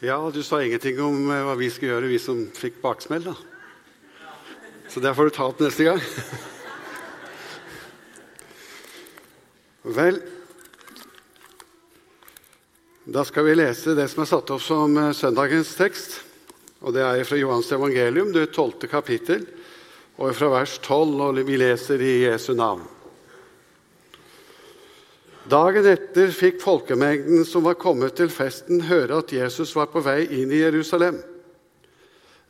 Ja, du sa ingenting om eh, hva vi skal gjøre, vi som fikk baksmell, da. Så det får du ta opp neste gang. Vel, da skal vi lese det som er satt opp som eh, søndagens tekst. Og Det er fra Johans evangelium, det tolvte kapittel, og fra vers 12, og vi leser i Jesu navn. Dagen etter fikk folkemengden som var kommet til festen, høre at Jesus var på vei inn i Jerusalem.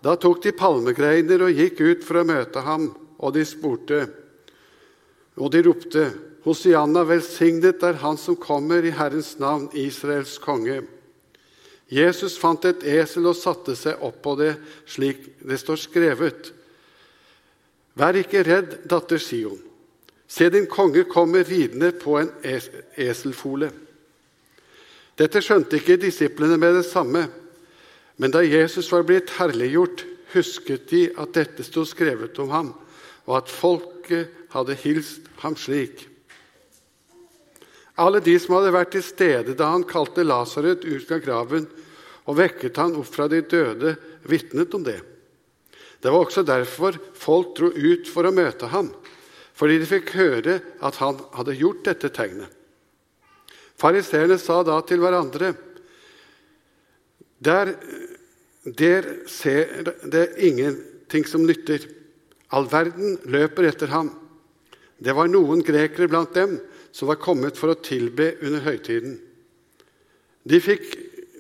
Da tok de palmegreiner og gikk ut for å møte ham, og de spurte, og de ropte, Hosianna, velsignet er Han som kommer i Herrens navn, Israels konge. Jesus fant et esel og satte seg opp på det, slik det står skrevet. Vær ikke redd, datter Sion. Se, din konge kommer ridende på en es eselfole. Dette skjønte ikke disiplene med det samme, men da Jesus var blitt herliggjort, husket de at dette sto skrevet om ham, og at folket hadde hilst ham slik. Alle de som hadde vært til stede da han kalte Lasarus ut av graven og vekket han opp fra de døde, vitnet om det. Det var også derfor folk dro ut for å møte ham fordi de fikk høre at han hadde gjort dette tegnet. Fariseerne sa da til hverandre Der, der ser det ingenting som nytter. All verden løper etter ham. Det var noen grekere blant dem som var kommet for å tilbe under høytiden. De, fikk,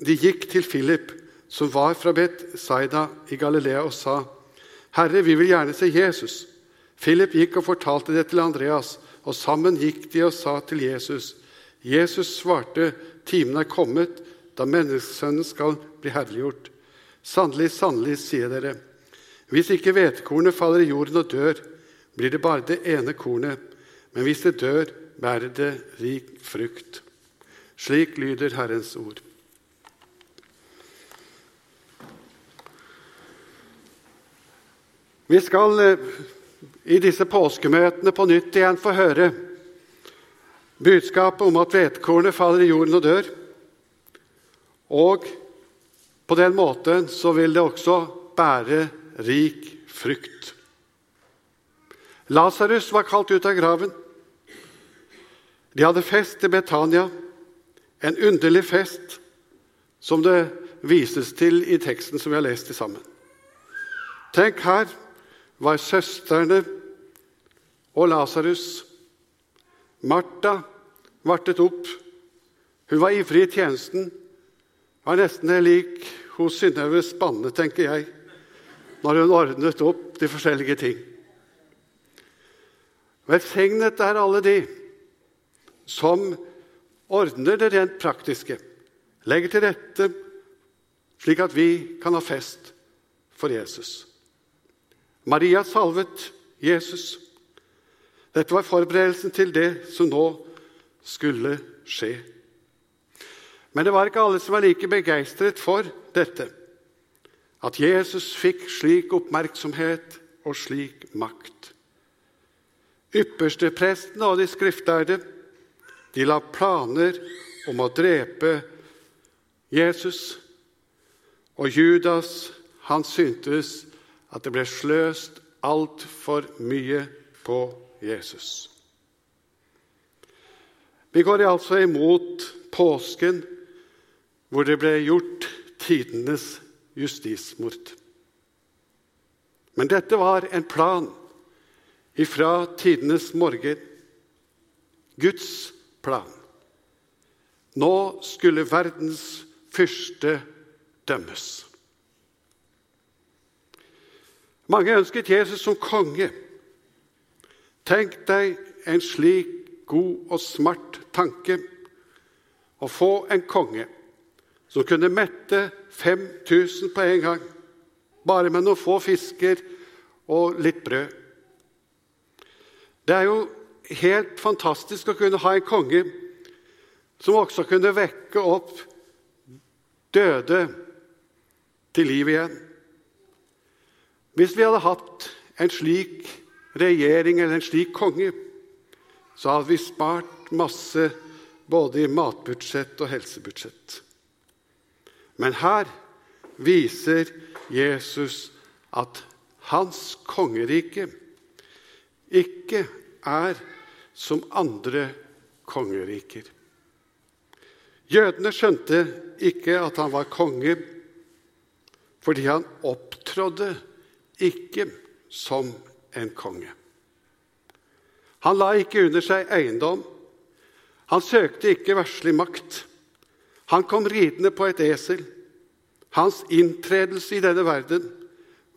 de gikk til Philip, som var fra Bet-Saida i Galilea, og sa, 'Herre, vi vil gjerne se Jesus.' Philip gikk og fortalte det til Andreas, og sammen gikk de og sa til Jesus. Jesus svarte, 'Timen er kommet da menneskesønnen skal bli herliggjort.' Sannelig, sannelig, sier dere, hvis ikke hvetekornet faller i jorden og dør, blir det bare det ene kornet, men hvis det dør, bærer det rik frukt. Slik lyder Herrens ord. Vi skal eh, i disse påskemøtene på nytt igjen få høre budskapet om at hvetekornet faller i jorden og dør. Og på den måten så vil det også bære rik frukt. Lasarus var kalt ut av graven. De hadde fest i Betania, en underlig fest som det vises til i teksten som vi har lest sammen. Tenk her var søstrene og Lasarus. Martha vartet opp. Hun var ivrig i tjenesten. Var nesten lik hos Synnøve Spanne, tenker jeg, når hun ordnet opp de forskjellige ting. Velsignet er alle de som ordner det rent praktiske, legger til rette slik at vi kan ha fest for Jesus. Maria salvet Jesus. Dette var forberedelsen til det som nå skulle skje. Men det var ikke alle som var like begeistret for dette. At Jesus fikk slik oppmerksomhet og slik makt. Yppersteprestene og de skriftlærde de la planer om å drepe Jesus. Og Judas han syntes at det ble sløst altfor mye på Jesus. Vi går altså imot påsken, hvor det ble gjort tidenes justismord. Men dette var en plan ifra tidenes morgen. Guds plan. Nå skulle verdens fyrste dømmes. Mange ønsket Jesus som konge. Tenk deg en slik god og smart tanke å få en konge som kunne mette 5000 på en gang, bare med noen få fisker og litt brød. Det er jo helt fantastisk å kunne ha en konge som også kunne vekke opp døde til liv igjen. Hvis vi hadde hatt en slik regjering eller en slik konge, så hadde vi spart masse både i matbudsjett og helsebudsjett. Men her viser Jesus at hans kongerike ikke er som andre kongeriker. Jødene skjønte ikke at han var konge, fordi han opptrådde ikke som en konge. Han la ikke under seg eiendom. Han søkte ikke verslig makt. Han kom ridende på et esel. Hans inntredelse i denne verden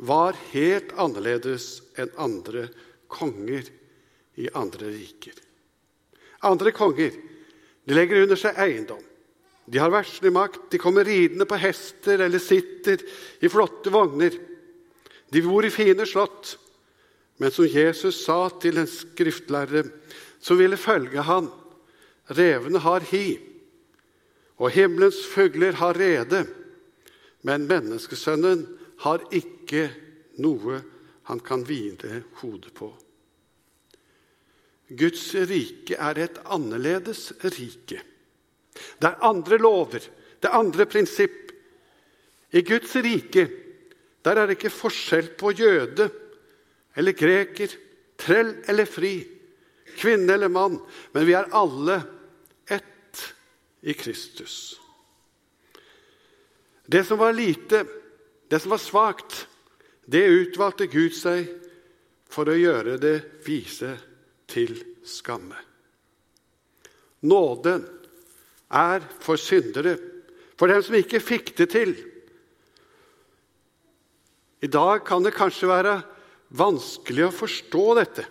var helt annerledes enn andre konger i andre riker. Andre konger de legger under seg eiendom. De har verslig makt, de kommer ridende på hester eller sitter i flotte vogner. De bor i fine slott. Men som Jesus sa til en skriftlærere som ville følge han, revene har hi, og himmelens fugler har rede, men menneskesønnen har ikke noe han kan hvile hodet på. Guds rike er et annerledes rike. Det er andre lover, det er andre prinsipp. I Guds rike der er det ikke forskjell på jøde eller greker, trell eller fri, kvinne eller mann, men vi er alle ett i Kristus. Det som var lite, det som var svakt, det utvalgte Gud seg for å gjøre det vise til skamme. Nåden er for syndere, for dem som ikke fikk det til. I dag kan det kanskje være vanskelig å forstå dette.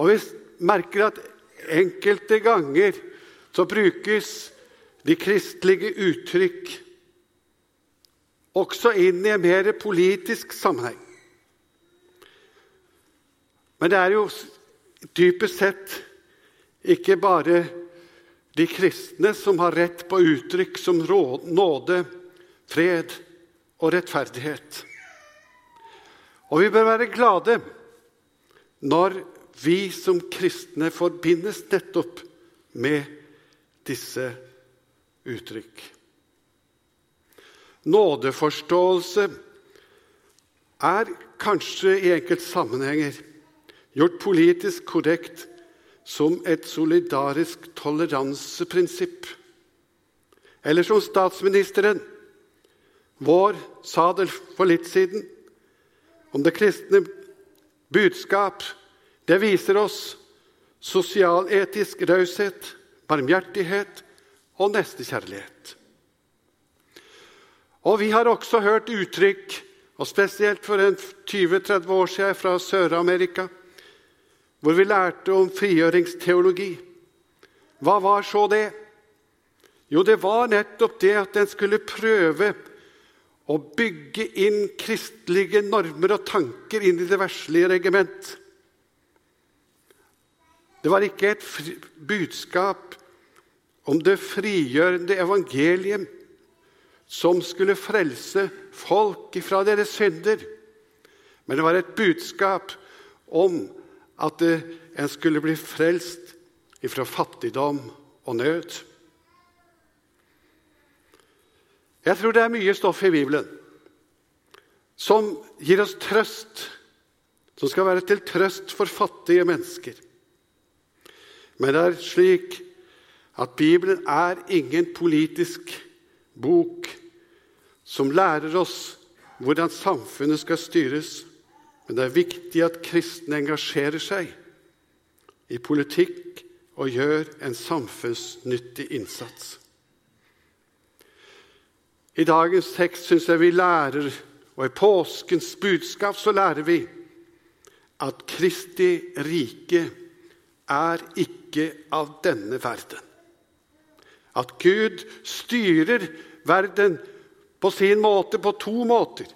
Og vi merker at enkelte ganger så brukes de kristelige uttrykk også inn i en mer politisk sammenheng. Men det er jo dypest sett ikke bare de kristne som har rett på uttrykk som nåde, fred og rettferdighet. Og vi bør være glade når vi som kristne forbindes nettopp med disse uttrykk. Nådeforståelse er kanskje i enkelte sammenhenger gjort politisk korrekt som et solidarisk toleranseprinsipp. Eller som statsministeren vår sa det for litt siden om det kristne budskap. Det viser oss sosialetisk raushet, barmhjertighet og nestekjærlighet. Og Vi har også hørt uttrykk, og spesielt for 20-30 år siden fra Sør-Amerika, hvor vi lærte om frigjøringsteologi. Hva var så det? Jo, det var nettopp det at en skulle prøve å bygge inn kristelige normer og tanker inn i det verslige regiment. Det var ikke et budskap om det frigjørende evangelium som skulle frelse folk fra deres synder, men det var et budskap om at en skulle bli frelst ifra fattigdom og nød. Jeg tror det er mye stoff i Bibelen som gir oss trøst, som skal være til trøst for fattige mennesker. Men det er slik at Bibelen er ingen politisk bok som lærer oss hvordan samfunnet skal styres. Men det er viktig at kristne engasjerer seg i politikk og gjør en samfunnsnyttig innsats. I dagens tekst syns jeg vi lærer, og i påskens budskap så lærer vi at Kristi rike er ikke av denne verden. At Gud styrer verden på sin måte, på to måter.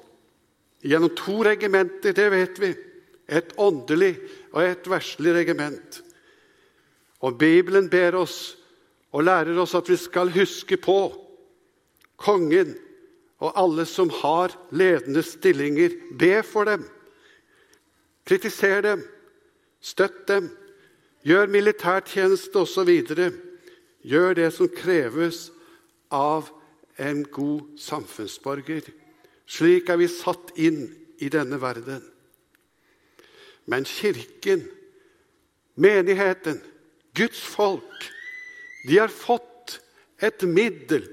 Gjennom to regimenter, det vet vi. Et åndelig og et verslig regiment. Og Bibelen ber oss og lærer oss at vi skal huske på kongen og alle som har ledende stillinger. Be for dem. Kritiser dem. Støtt dem. Gjør militærtjeneste osv. Gjør det som kreves av en god samfunnsborger. Slik er vi satt inn i denne verden. Men Kirken, menigheten, Guds folk, de har fått et middel,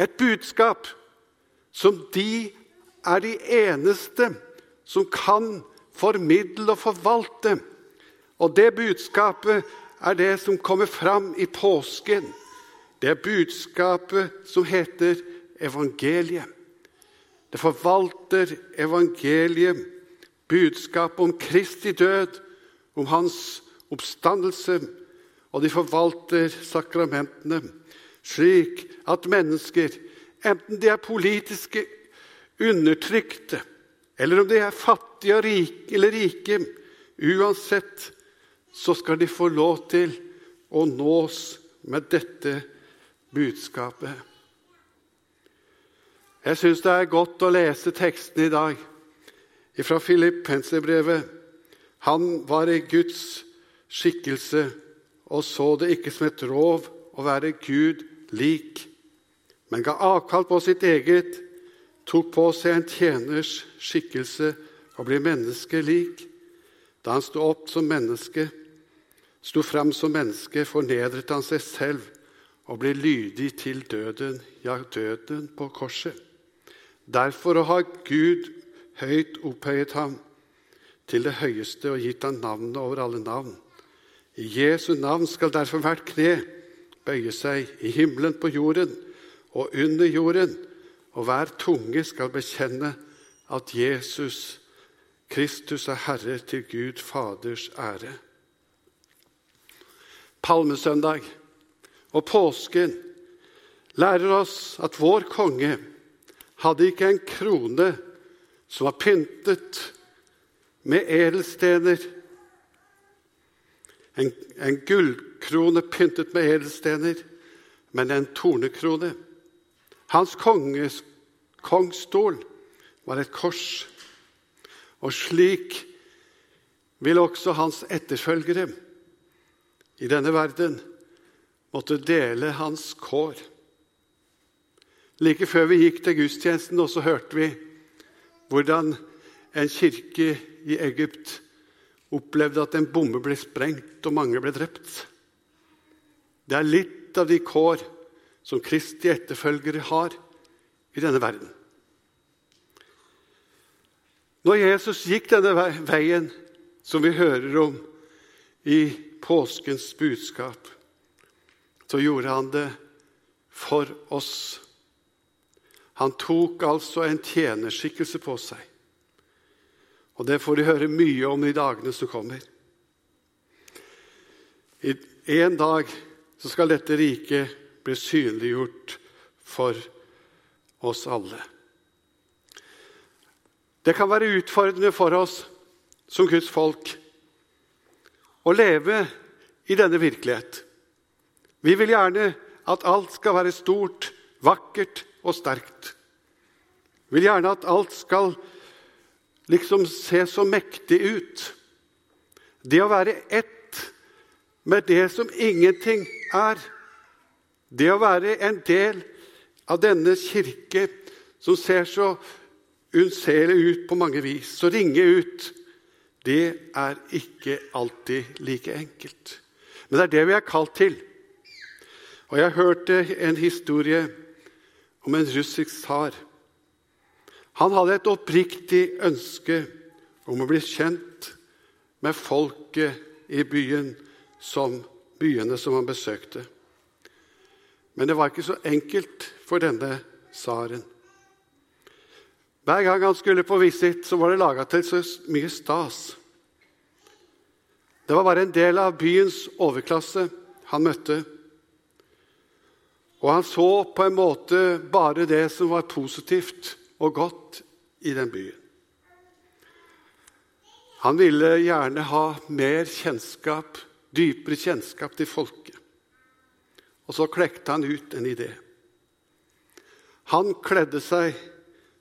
et budskap, som de er de eneste som kan formidle og forvalte. Og det budskapet er det som kommer fram i påsken. Det er budskapet som heter evangeliet. Det forvalter evangeliet, budskapet om Kristi død, om hans oppstandelse, og de forvalter sakramentene slik at mennesker, enten de er politiske undertrykte, eller om de er fattige eller rike, uansett så skal de få lov til å nås med dette budskapet. Jeg syns det er godt å lese teksten i dag fra Filippenserbrevet. Han var i Guds skikkelse og så det ikke som et rov å være Gud lik, men ga avkall på sitt eget, tok på seg en tjeners skikkelse og ble menneskelik. Da han sto opp som menneske, sto fram som menneske, fornedret han seg selv og ble lydig til døden, ja, døden på korset. Derfor har Gud høyt opphøyet ham til det høyeste og gitt ham navnet over alle navn. I Jesu navn skal derfor hvert kne bøye seg i himmelen, på jorden og under jorden, og hver tunge skal bekjenne at Jesus Kristus er Herre til Gud Faders ære. Palmesøndag og påsken lærer oss at vår konge hadde ikke en krone som var pyntet med edelstener. En, en gullkrone pyntet med edelstener, men en tornekrone. Hans konges, kongsstol var et kors. Og slik vil også hans etterfølgere i denne verden måtte dele hans kår. Like før vi gikk til gudstjenesten, også hørte vi hvordan en kirke i Egypt opplevde at en bombe ble sprengt og mange ble drept. Det er litt av de kår som Kristi etterfølgere har i denne verden. Når Jesus gikk denne veien som vi hører om i påskens budskap, så gjorde han det for oss. Han tok altså en tjenerskikkelse på seg. Og det får de høre mye om i dagene som kommer. I En dag så skal dette riket bli synliggjort for oss alle. Det kan være utfordrende for oss som Guds folk å leve i denne virkelighet. Vi vil gjerne at alt skal være stort, vakkert og sterkt. Vi vil gjerne at alt skal liksom se så mektig ut. Det å være ett med det som ingenting er. Det å være en del av denne kirke som ser så unnselig ut på mange vis, så ringe ut, det er ikke alltid like enkelt. Men det er det vi er kalt til. Og Jeg hørte en historie om en russisk tsar. Han hadde et oppriktig ønske om å bli kjent med folket i byen som byene som han besøkte. Men det var ikke så enkelt for denne tsaren. Hver gang han skulle på visitt, så var det laga til så mye stas. Det var bare en del av byens overklasse han møtte. Og han så på en måte bare det som var positivt og godt i den byen. Han ville gjerne ha mer kjennskap, dypere kjennskap til folket. Og så klekte han ut en idé. Han kledde seg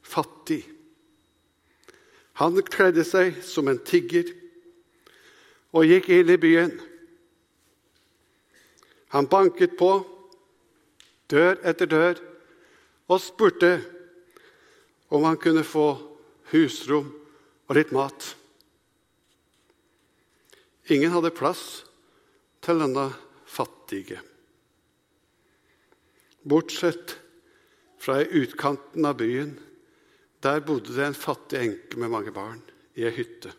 fattig. Han kledde seg som en tigger og gikk inn i byen. Han banket på, dør etter dør, og spurte om han kunne få husrom og litt mat. Ingen hadde plass til denne fattige. Bortsett fra i utkanten av byen. Der bodde det en fattig enke med mange barn i ei hytte.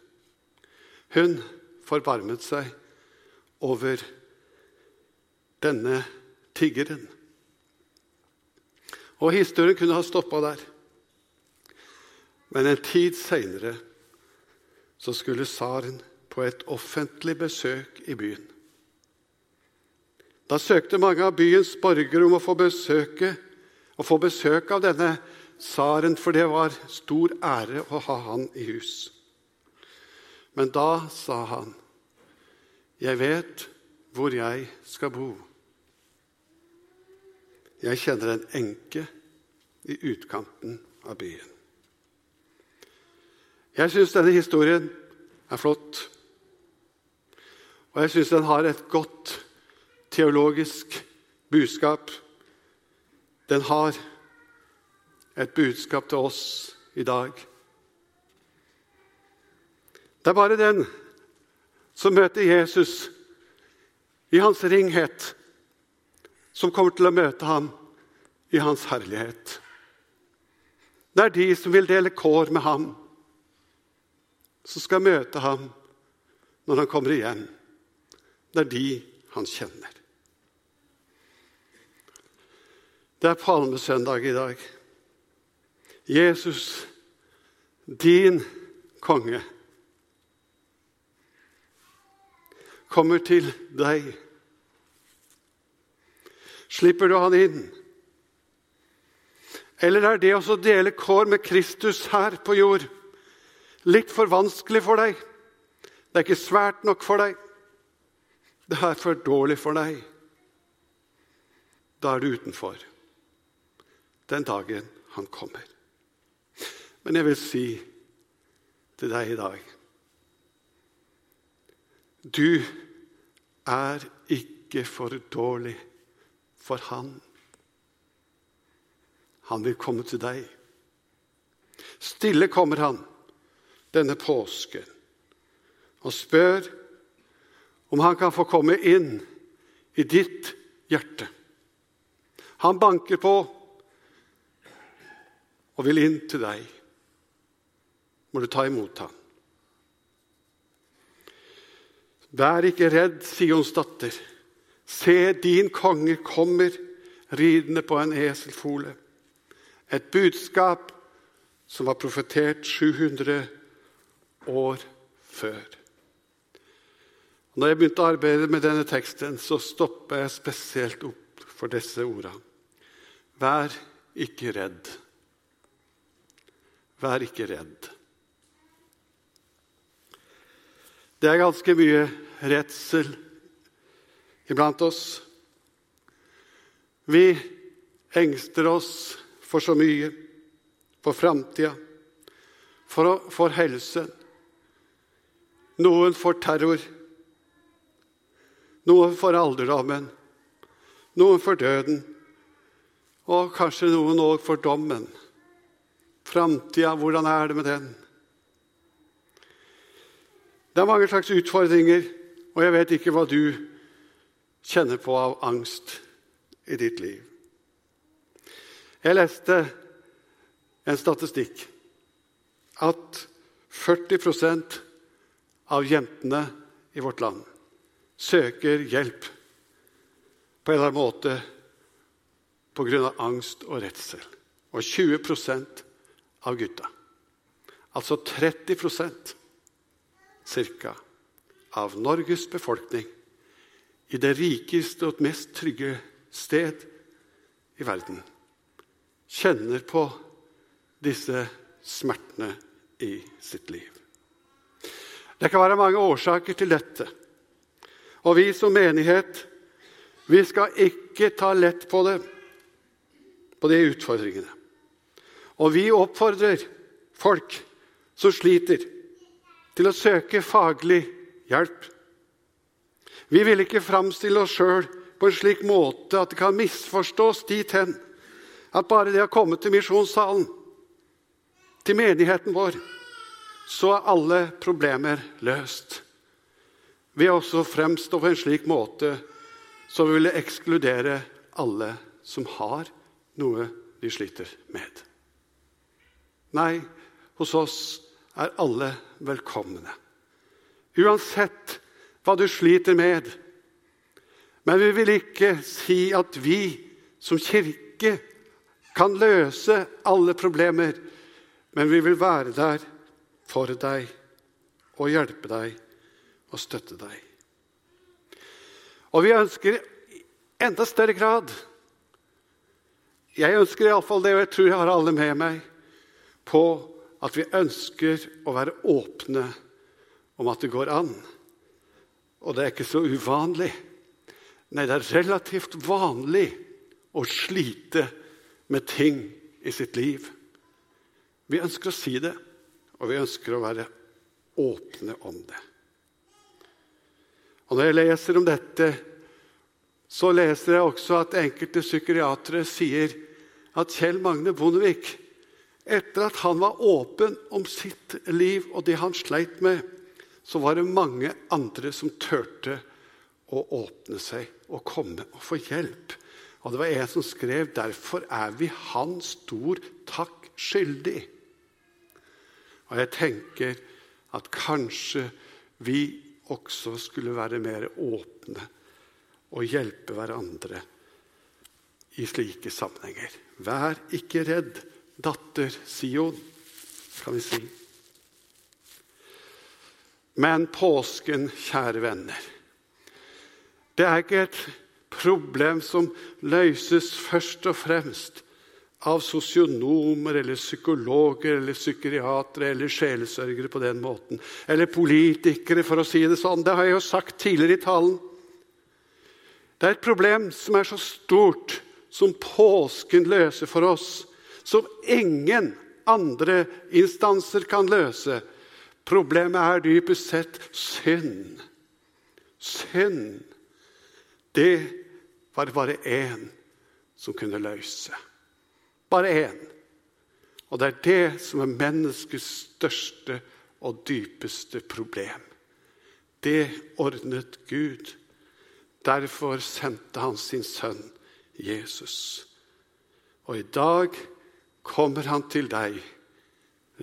Hun forbarmet seg over denne tiggeren. Og historien kunne ha stoppa der. Men en tid seinere skulle tsaren på et offentlig besøk i byen. Da søkte mange av byens borgere om å få, besøke, å få besøk av denne tsaren, for det var stor ære å ha han i hus. Men da sa han, 'Jeg vet hvor jeg skal bo.' 'Jeg kjenner en enke i utkanten av byen.' Jeg syns denne historien er flott. Og jeg syns den har et godt teologisk budskap. Den har et budskap til oss i dag. Det er bare den som møter Jesus i hans ringhet, som kommer til å møte ham i hans herlighet. Det er de som vil dele kår med ham, som skal møte ham når han kommer igjen. Det er de han kjenner. Det er palmesøndag i dag. Jesus, din konge, kommer til deg. Slipper du han inn? Eller er det å dele kår med Kristus her på jord litt for vanskelig for deg? Det er ikke svært nok for deg. Det er for dårlig for deg. Da er du utenfor den dagen han kommer. Men jeg vil si til deg i dag Du er ikke for dårlig for han. Han vil komme til deg. Stille kommer han denne påsken og spør om han kan få komme inn i ditt hjerte. Han banker på og vil inn til deg. Må du ta imot ham. Vær ikke redd, Sions datter. Se, din konge kommer ridende på en eselfole. Et budskap som var profetert 700 år før. Når jeg begynte å arbeide med denne teksten, så stoppa jeg spesielt opp for disse ordene. Vær ikke redd. Vær ikke redd. Det er ganske mye redsel iblant oss. Vi engster oss for så mye, for framtida, for, for helsen. Noen for terror. Noen for alderdommen, noen for døden, og kanskje noen òg for dommen. Framtida, hvordan er det med den? Det er mange slags utfordringer, og jeg vet ikke hva du kjenner på av angst i ditt liv. Jeg leste en statistikk at 40% av jentene i vårt land søker hjelp på en eller annen måte pga. angst og redsel. Og 20 av gutta, altså 30% ca. av Norges befolkning i det rikeste og mest trygge sted i verden, kjenner på disse smertene i sitt liv. Det kan være mange årsaker til dette. Og vi som menighet, vi skal ikke ta lett på det, på de utfordringene. Og vi oppfordrer folk som sliter, til å søke faglig hjelp. Vi vil ikke framstille oss sjøl på en slik måte at det kan misforstås dit hen at bare det å komme til misjonssalen, til menigheten vår, så er alle problemer løst. Vi er også fremstå på en slik måte som vi ville ekskludere alle som har noe de sliter med. Nei, hos oss er alle velkomne. Uansett hva du sliter med. Men vi vil ikke si at vi som kirke kan løse alle problemer, men vi vil være der for deg og hjelpe deg og støtte deg. Og vi ønsker i enda større grad Jeg ønsker iallfall det, og jeg tror jeg har alle med meg på at vi ønsker å være åpne om at det går an. Og det er ikke så uvanlig. Nei, det er relativt vanlig å slite med ting i sitt liv. Vi ønsker å si det, og vi ønsker å være åpne om det. Og Når jeg leser om dette, så leser jeg også at enkelte psykiatere sier at Kjell Magne Bondevik, etter at han var åpen om sitt liv og det han sleit med, så var det mange andre som turte å åpne seg og komme og få hjelp. Og det var en som skrev 'Derfor er vi Han stor takk skyldig'. Og jeg tenker at kanskje vi også skulle være mer åpne og hjelpe hverandre i slike sammenhenger. Vær ikke redd, datter Sion, kan vi si. Men påsken, kjære venner, det er ikke et problem som løses først og fremst av sosionomer eller psykologer eller psykiatere eller sjelesørgere på den måten. Eller politikere, for å si det sånn. Det har jeg jo sagt tidligere i talen. Det er et problem som er så stort som påsken løser for oss, som ingen andre instanser kan løse. Problemet er dypest sett synd. Synd. Det var det bare én som kunne løse. Bare én. Og det er det som er menneskets største og dypeste problem. Det ordnet Gud. Derfor sendte han sin sønn Jesus. Og i dag kommer han til deg,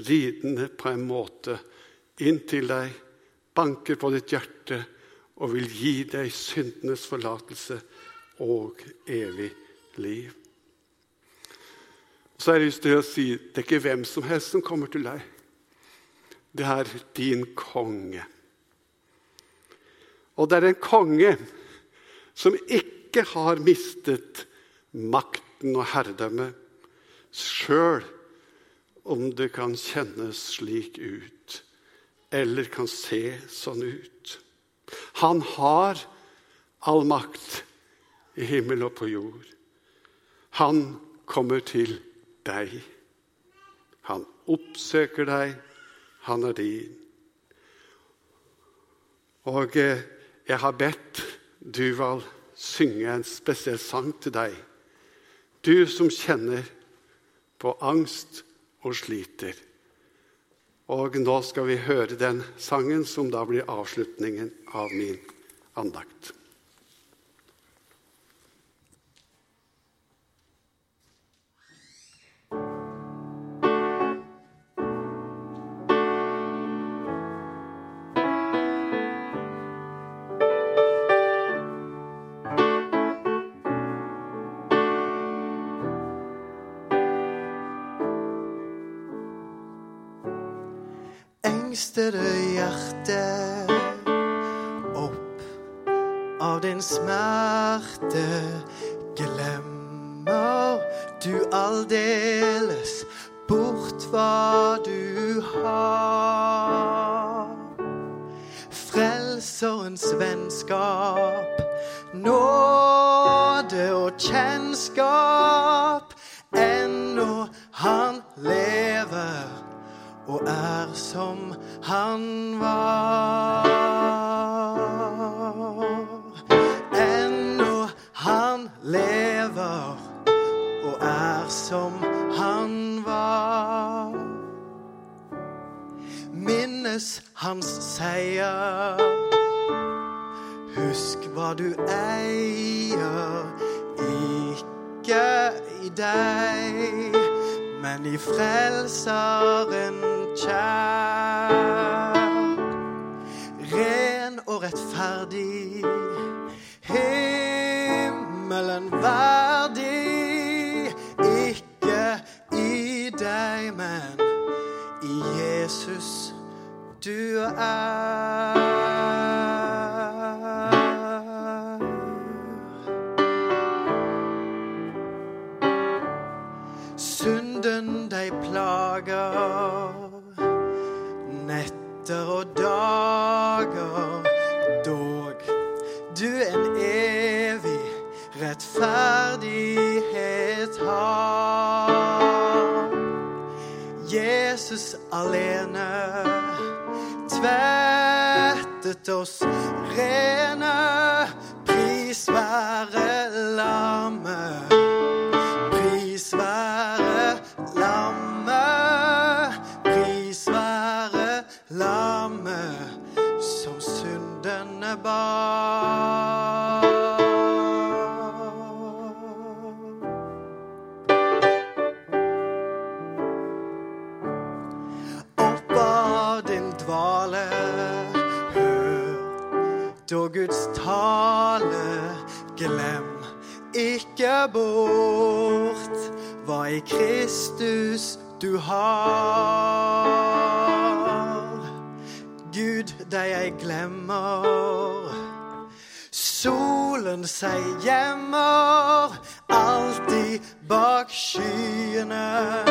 ridende på en måte inn til deg, banker på ditt hjerte og vil gi deg syndenes forlatelse og evig liv. Så har jeg lyst til å si det er ikke hvem som helst som kommer til deg. Det er din konge. Og det er en konge som ikke har mistet makten og herredømmet, sjøl om det kan kjennes slik ut, eller kan se sånn ut. Han har all makt i himmel og på jord. Han kommer til deg. Han oppsøker deg. Han er din. Og eh, jeg har bedt Duval synge en spesiell sang til deg. Du som kjenner på angst og sliter. Og nå skal vi høre den sangen som da blir avslutningen av min andakt. Angstede hjerte opp av din smerte. Glemmer du aldeles bort hva du har? Frelserens vennskap, nåde og kjennskap. Ennå han lever og er som han var. Ennå han lever og er som han var. Minnes hans seier. Husk hva du eier, ikke i deg, men i Frelseren kjær. Ren og rettferdig, himmelen verdig, ikke i deg, men i Jesus du er. Synden deg plager, netter og dager, dog du en evig rettferdighet har. Jesus alene tvettet oss rene. Pris være lammet, da Guds tale. Glem ikke bort hva i Kristus du har. Gud, deg jeg glemmer. Solen seg gjemmer alltid bak skyene.